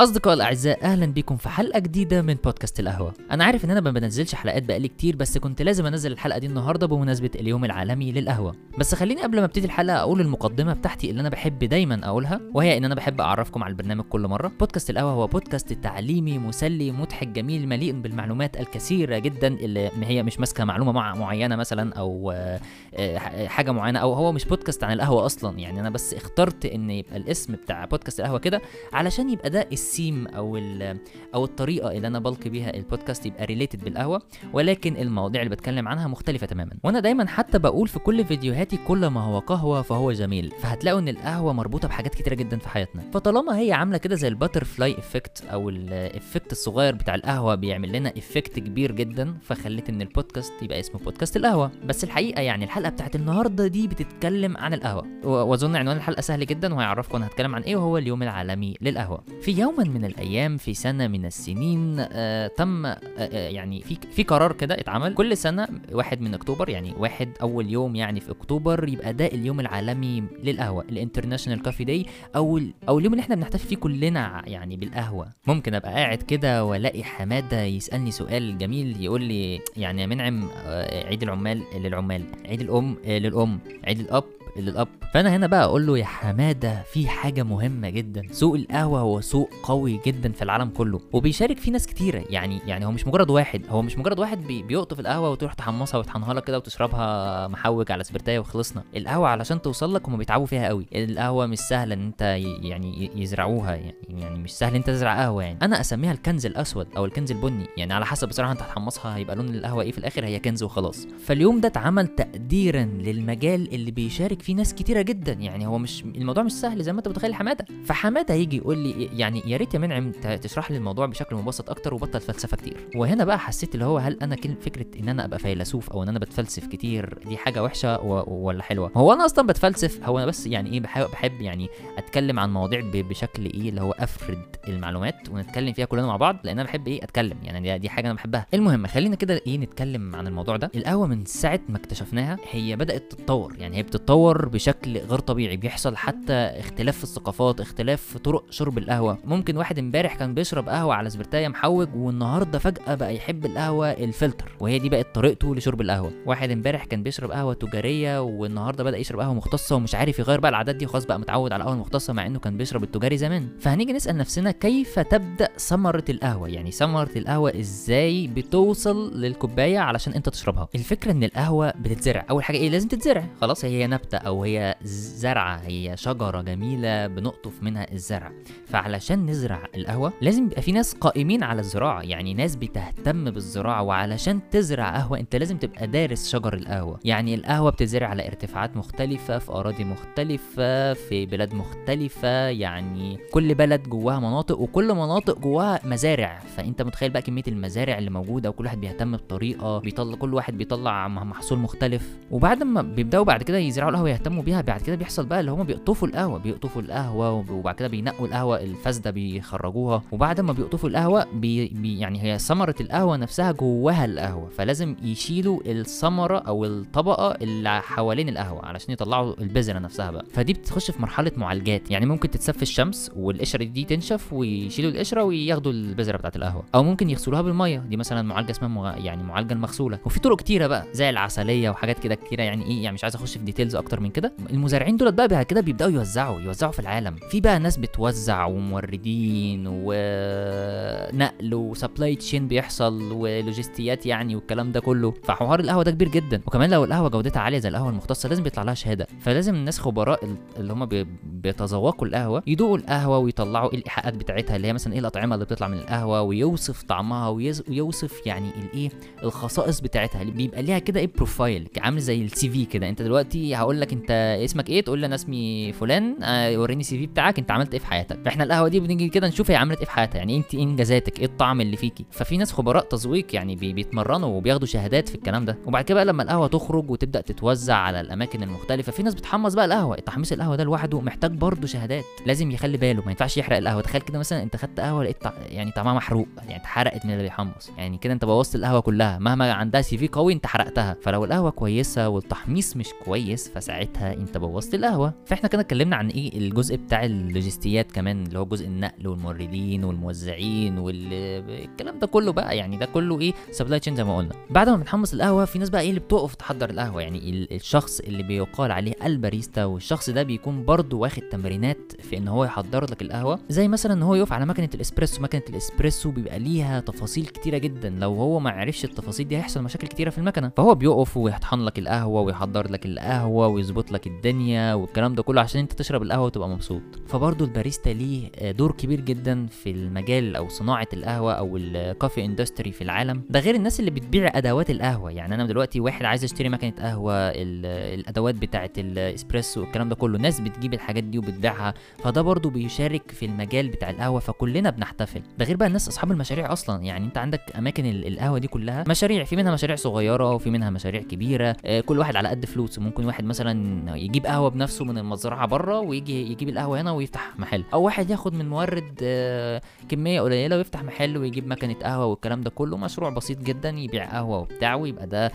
أصدقاء الأعزاء أهلا بكم في حلقة جديدة من بودكاست القهوة. أنا عارف إن أنا ما بنزلش حلقات بقالي كتير بس كنت لازم أنزل الحلقة دي النهاردة بمناسبة اليوم العالمي للقهوة. بس خليني قبل ما أبتدي الحلقة أقول المقدمة بتاعتي اللي أنا بحب دايما أقولها وهي إن أنا بحب أعرفكم على البرنامج كل مرة. بودكاست القهوة هو بودكاست تعليمي مسلي مضحك جميل مليء بالمعلومات الكثيرة جدا اللي هي مش ماسكة معلومة مع معينة مثلا أو آه، آه، حاجة معينة أو هو مش بودكاست عن القهوة أصلا. يعني أنا بس اخترت إن يبقى الاسم بتاع بودكاست القهوة كده علشان يبقى ده السيم ال أو الطريقة اللي أنا بلقي بيها البودكاست يبقى related بالقهوة ولكن المواضيع اللي بتكلم عنها مختلفة تماما. وأنا دايما حتى بقول في كل فيديوهاتي كل ما هو قهوة فهو جميل. فهتلاقوا إن القهوة مربوطة بحاجات كتيرة جدا في حياتنا. فطالما هي عاملة كده زي ال butterfly effect أو ال effect الصغير بتاع القهوة بيعمل لنا effect كبير جدا فخليت إن البودكاست يبقى اسمه بودكاست القهوة. بس الحقيقة يعني الحلقة بتاعت النهارده دي بتتكلم عن القهوة. وأظن عنوان الحلقة سهل جدا وهيعرفكم أنا هتكلم عن إيه وهو اليوم العالمي للقهوة. في يوم من الأيام في سنة من السنين آه تم آه, آه، يعني في في قرار كده اتعمل. كل سنة واحد من أكتوبر يعني واحد أول يوم يعني في أكتوبر يبقى ده اليوم العالمي للقهوة ال international coffee day أو أو اليوم اللي إحنا بنحتفل فيه كلنا يعني بالقهوة. ممكن أبقى قاعد كده وألاقي حمادة يسألني سؤال جميل يقول لي يعني يا منعم آه عيد العمال للعمال عيد الأم آه، للأم عيد الأب. للاب فأنا هنا بقى أقول له يا حمادة في حاجة مهمة جدا. سوق القهوة هو سوق قوي جدا في العالم كله. وبيشارك فيه ناس كتيرة. يعني يعني هو مش مجرد واحد. هو مش مجرد واحد بي بيقطف القهوة وتروح تحمصها وتطحنها لك كده وتشربها محوج على سبرتاية وخلصنا. القهوة علشان توصل لك هم بيتعبوا فيها قوي. القهوة مش سهلة إن أنت يعني يزرعوها. يعني يعني مش سهل أنت تزرع قهوة يعني. أنا أسميها الكنز الأسود أو الكنز البني. يعني على حسب بصراحة أنت هتحمصها هيبقى لون القهوة إيه في الآخر. هي كنز وخلاص. فاليوم ده اتعمل تقديرا للمجال اللي بيشارك فيه ناس كتيرة جدا يعني هو مش الموضوع مش سهل زي ما انت متخيل حمادة. فحمادة هيجي يقول لي يعني يا ريت يا منعم تشرح لي الموضوع بشكل مبسط أكتر وبطل فلسفة كتير. وهنا بقى حسيت اللي هو هل أنا فكرة إن أنا أبقى فيلسوف أو إن أنا بتفلسف كتير دي حاجة وحشة ولا حلوة؟ هو أنا أصلا بتفلسف هو أنا بس يعني إيه بحب, بحب يعني أتكلم عن مواضيع بشكل إيه اللي هو أفرد المعلومات ونتكلم فيها كلنا مع بعض لأن أنا بحب إيه أتكلم. يعني دي حاجة أنا بحبها. المهم خلينا كده إيه نتكلم عن الموضوع ده. القهوه من ساعة ما اكتشفناها هي بدأت تتطور. يعني هي بتتطور بشكل غير طبيعي بيحصل حتى اختلاف في الثقافات اختلاف في طرق شرب القهوة. ممكن واحد امبارح كان بيشرب قهوة على سبرتاية محوج والنهاردة فجأة بقى يحب القهوة الفلتر وهي دي بقت طريقته لشرب القهوة. واحد امبارح كان بيشرب قهوة تجارية والنهاردة بدأ يشرب قهوة مختصة ومش عارف يغير بقى العادات دي وخلاص بقى متعود على القهوة المختصة مع إنه كان بيشرب التجاري زمان. فهنيجي نسأل نفسنا كيف تبدأ ثمرة القهوة؟ يعني ثمرة القهوة إزاي بتوصل للكوباية علشان أنت تشربها؟ الفكرة إن القهوة بتتزرع. أول حاجة إيه؟ لازم تتزرع. خلاص هي نبتة. أو هي زرعة هي شجرة جميلة بنقطف منها الزرع. فعلشان نزرع القهوة لازم يبقى في ناس قائمين على الزراعة يعني ناس بتهتم بالزراعة. وعلشان تزرع قهوة أنت لازم تبقى دارس شجر القهوة. يعني القهوة بتزرع على ارتفاعات مختلفة في أراضي مختلفة في بلاد مختلفة يعني كل بلد جواها مناطق وكل مناطق جواها مزارع. فأنت متخيل بقى كمية المزارع اللي موجودة وكل واحد بيهتم بطريقة بيطلع كل واحد بيطلع محصول مختلف. وبعد ما بيبدأوا بعد كده يزرعوا القهوة يهتموا بيها. بعد كده بيحصل بقى اللي هم بيقطفوا القهوة بيقطفوا القهوة وبعد كده بينقوا القهوة الفاسدة بيخرجوها. وبعد ما بيقطفوا القهوة بي بي يعني هي ثمرة القهوة نفسها جواها القهوة. فلازم يشيلوا الثمرة أو الطبقة اللي حوالين القهوة علشان يطلعوا البذرة نفسها بقى. فدي بتخش في مرحلة معالجات. يعني ممكن تتساب في الشمس والقشرة دي تنشف ويشيلوا القشرة وياخدوا البذرة بتاعت القهوة. أو ممكن يغسلوها بالمية. دي مثلا معالجة اسمها مغ... يعني معالجة المغسوله وفي طرق كتيرة بقى زي العسلية وحاجات كده كتيرة. يعني إيه؟ يعني مش عايز أخش في details أكتر من كده. المزارعين دول بقى بعد كده بيبدأوا يوزعوا يوزعوا في العالم. في بقى ناس بتوزع وموردين ونقل و supply chain بيحصل ولوجستيات يعني والكلام ده كله. فحوار القهوة ده كبير جدا. وكمان لو القهوة جودتها عالية زي القهوة المختصة لازم بيطلع لها شهادة. فلازم الناس خبراء اللي هم بيتذوقوا القهوة يدوقوا القهوة ويطلعوا إيه الإيحاءات بتاعتها اللي هي مثلا إيه الأطعمة اللي بتطلع من القهوة ويوصف طعمها ويوصف يعني الايه الخصائص بتاعتها. اللي بيبقى ليها كده إيه profile عامل زي ال CV كده. أنت دلوقتي هقول لك انت اسمك إيه؟ تقول لي أنا اسمي فلان آه وريني ال CV بتاعك انت عملت إيه في حياتك؟ فاحنا القهوة دي بنيجي كده نشوف هي عملت إيه في حياتها يعني انت إيه انجازاتك؟ إيه الطعم اللي فيكي؟ ففي ناس خبراء تذويق يعني بي بيتمرنوا وبياخدوا شهادات في الكلام ده. وبعد كده بقى لما القهوة تخرج وتبدأ تتوزع على الأماكن المختلفة في ناس بتحمص بقى القهوة تحميص القهوة ده لوحده محتاج برضه شهادات لازم يخلي باله ما ينفعش يحرق القهوة. تخيل كده مثلا انت خدت قهوة لقيت. يعني طعمها محروق يعني اتحرقت من اللي بيحمص. يعني كده انت بوظت القهوة كلها مهما عندها CV قوي انت حرقتها. فلو القهوة كويسة والتحميص مش كويس فساعتها انت بوظت القهوة. فاحنا كده اتكلمنا عن إيه؟ الجزء بتاع اللوجستيات كمان اللي هو جزء النقل والموردين والموزعين والكلام ده كله بقى. يعني ده كله إيه؟ supply chain زي ما قلنا. بعد ما بنحمص القهوة في ناس بقى إيه اللي بتقف تحضر القهوة. يعني ال- الشخص اللي بيقال عليه الباريستا والشخص ده بيكون برضه واخد تمرينات في ان هو يحضر لك القهوة. زي مثلا ان هو يقف على مكنة الإسبريسو. مكنة الإسبريسو بيبقى ليها تفاصيل كتيرة جدا. لو هو ما عرفش التفاصيل دي هيحصل مشاكل كتيرة في المكنة. فهو بيقف ويطحن لك القهوة ويحضر لك القهوة ويظبط لك الدنيا والكلام ده كله عشان انت تشرب القهوة وتبقى مبسوط. فبرضه الباريستا ليه آه، دور كبير جدا في المجال أو صناعة القهوة أو ال coffee industry في العالم. ده غير الناس اللي بتبيع أدوات القهوة. يعني أنا دلوقتي واحد عايز أشتري مكنة قهوة ال- الأدوات بتاعه الاسبريسو والكلام ده كله. ناس بتجيب الحاجات دي وبتبيعها. فده برضه بيشارك في المجال بتاع القهوة. فكلنا بنحتفل. ده غير بقى الناس أصحاب المشاريع أصلا. يعني أنت عندك أماكن ال- القهوة دي كلها. مشاريع في منها مشاريع صغيرة وفي منها مشاريع كبيرة. آه، كل واحد على قد فلوسه ممكن واحد مثلا يجيب قهوة بنفسه من المزرعة بره ويجي يجيب القهوة هنا ويفتح محل. أو واحد ياخد من مورد آه، كمية قليلة ويفتح محل ويجيب مكنة قهوة والكلام ده كله. مشروع بسيط جدا يبيع قهوة وبتاع ويبقى ده ال-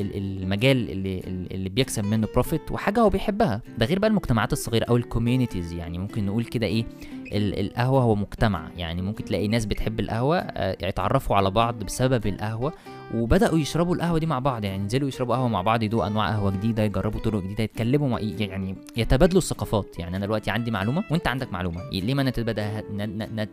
ال- المجال اللي اللي بيكسب منه profit وحاجة هو بيحبها. ده غير بقى المجتمعات الصغيرة أو ال communities يعني ممكن نقول كده إيه ال- القهوة هو مجتمع. يعني ممكن تلاقي ناس بتحب القهوة آه، يتعرفوا على بعض بسبب القهوة وبدأوا يشربوا القهوة دي مع بعض. يعني ينزلوا يشربوا قهوة مع بعض يدوقوا أنواع قهوة جديدة يجربوا طرق جديدة يتكلموا يعني يتبادلوا الثقافات. يعني أنا دلوقتي عندي معلومة وأنت عندك معلومة. ليه ما نتبادلها.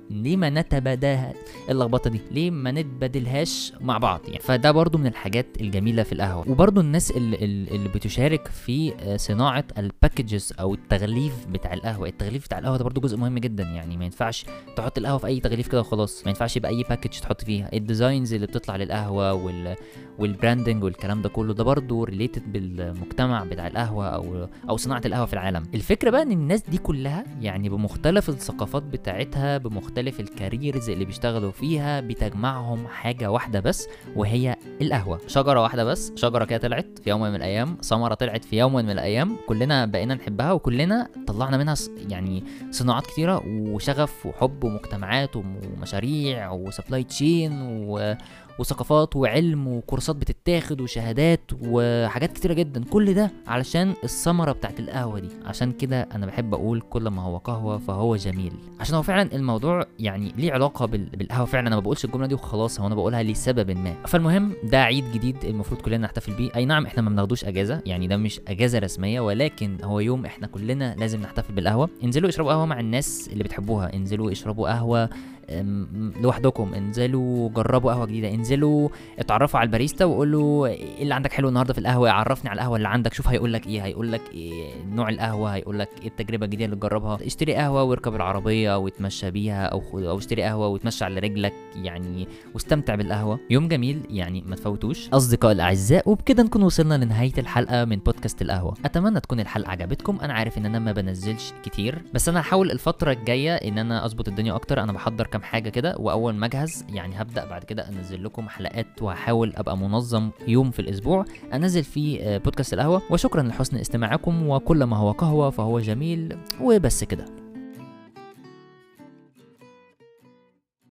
ليه ما نتبادلها اللخبطة دي؟ ليه ما نتبادلهاش مع بعض يعني؟ فده برضو من الحاجات الجميلة في القهوة. وبرضو الناس اللي, اللي بتشارك في آه، صناعة الباكجز أو التغليف بتاع القهوة. التغليف بتاع القهوة ده برضو جزء مهم جدا. يعني ما ينفعش تحط القهوة في أي تغليف كده وخلاص. ما ينفعش يبقى أي package تحط فيها. ال designs اللي بتطلع للقهوة وال وال branding والكلام ده كله ده برضه related بالمجتمع بتاع القهوة. أو أو صناعة القهوة في العالم. الفكرة بقى إن الناس دي كلها يعني بمختلف الثقافات بتاعتها بمختلف ال careers اللي بيشتغلوا فيها بتجمعهم حاجة واحدة بس وهي القهوة. شجرة واحدة بس شجرة كده طلعت في يوم من الأيام ثمره طلعت في يوم من الأيام كلنا بقينا نحبها وكلنا طلعنا منها يعني صناعات كتيرة وشغف وحب ومجتمعات ومشاريع وسبلاي تشين و وثقافات وعلم وكورسات بتتاخد وشهادات وحاجات كتيرة جدا. كل ده علشان الثمرة بتاعت القهوة دي. عشان كده أنا بحب أقول كل ما هو قهوة فهو جميل. عشان هو فعلا الموضوع يعني ليه علاقة بال- بالقهوة فعلا. أنا ما بقولش الجملة دي وخلاص هو أنا بقولها لسبب ما. فالمهم ده عيد جديد المفروض كلنا نحتفل بيه. أي نعم إحنا ما بناخدوش أجازة يعني ده مش أجازة رسمية ولكن هو يوم إحنا كلنا لازم نحتفل بالقهوة. انزلوا اشربوا قهوة مع الناس اللي بتحبوها. انزلوا اشربوا قهوة لوحدكم. انزلوا جربوا قهوة جديدة. انزلوا اتعرفوا على الباريستا وقولوا إيه اللي عندك حلو النهارده في القهوة عرفني على القهوة اللي عندك شوف هيقول لك إيه هيقول لك إيه نوع القهوة هيقول لك إيه التجربة الجديدة اللي تجربها. اشتري قهوة واركب العربية واتمشى بيها أو خد أو اشتري قهوة واتمشى على رجلك يعني واستمتع بالقهوة. يوم جميل يعني ما تفوتوش. اصدقائي الأعزاء وبكده نكون وصلنا لنهاية الحلقة من بودكاست القهوة. أتمنى تكون الحلقة عجبتكم. أنا عارف إن أنا ما بنزلش كتير بس أنا هحاول الفترة الجاية إن أنا أظبط الدنيا أكتر. أنا بحضر كام حاجة كده وأول ما أجهز يعني هبدأ بعد كده أنزل لكم. حلقات وهحاول أبقى منظم يوم في الأسبوع. أنزل فيه آه، بودكاست القهوة. وشكرا لحسن استماعكم. وكل ما هو قهوة فهو جميل. وبس كده.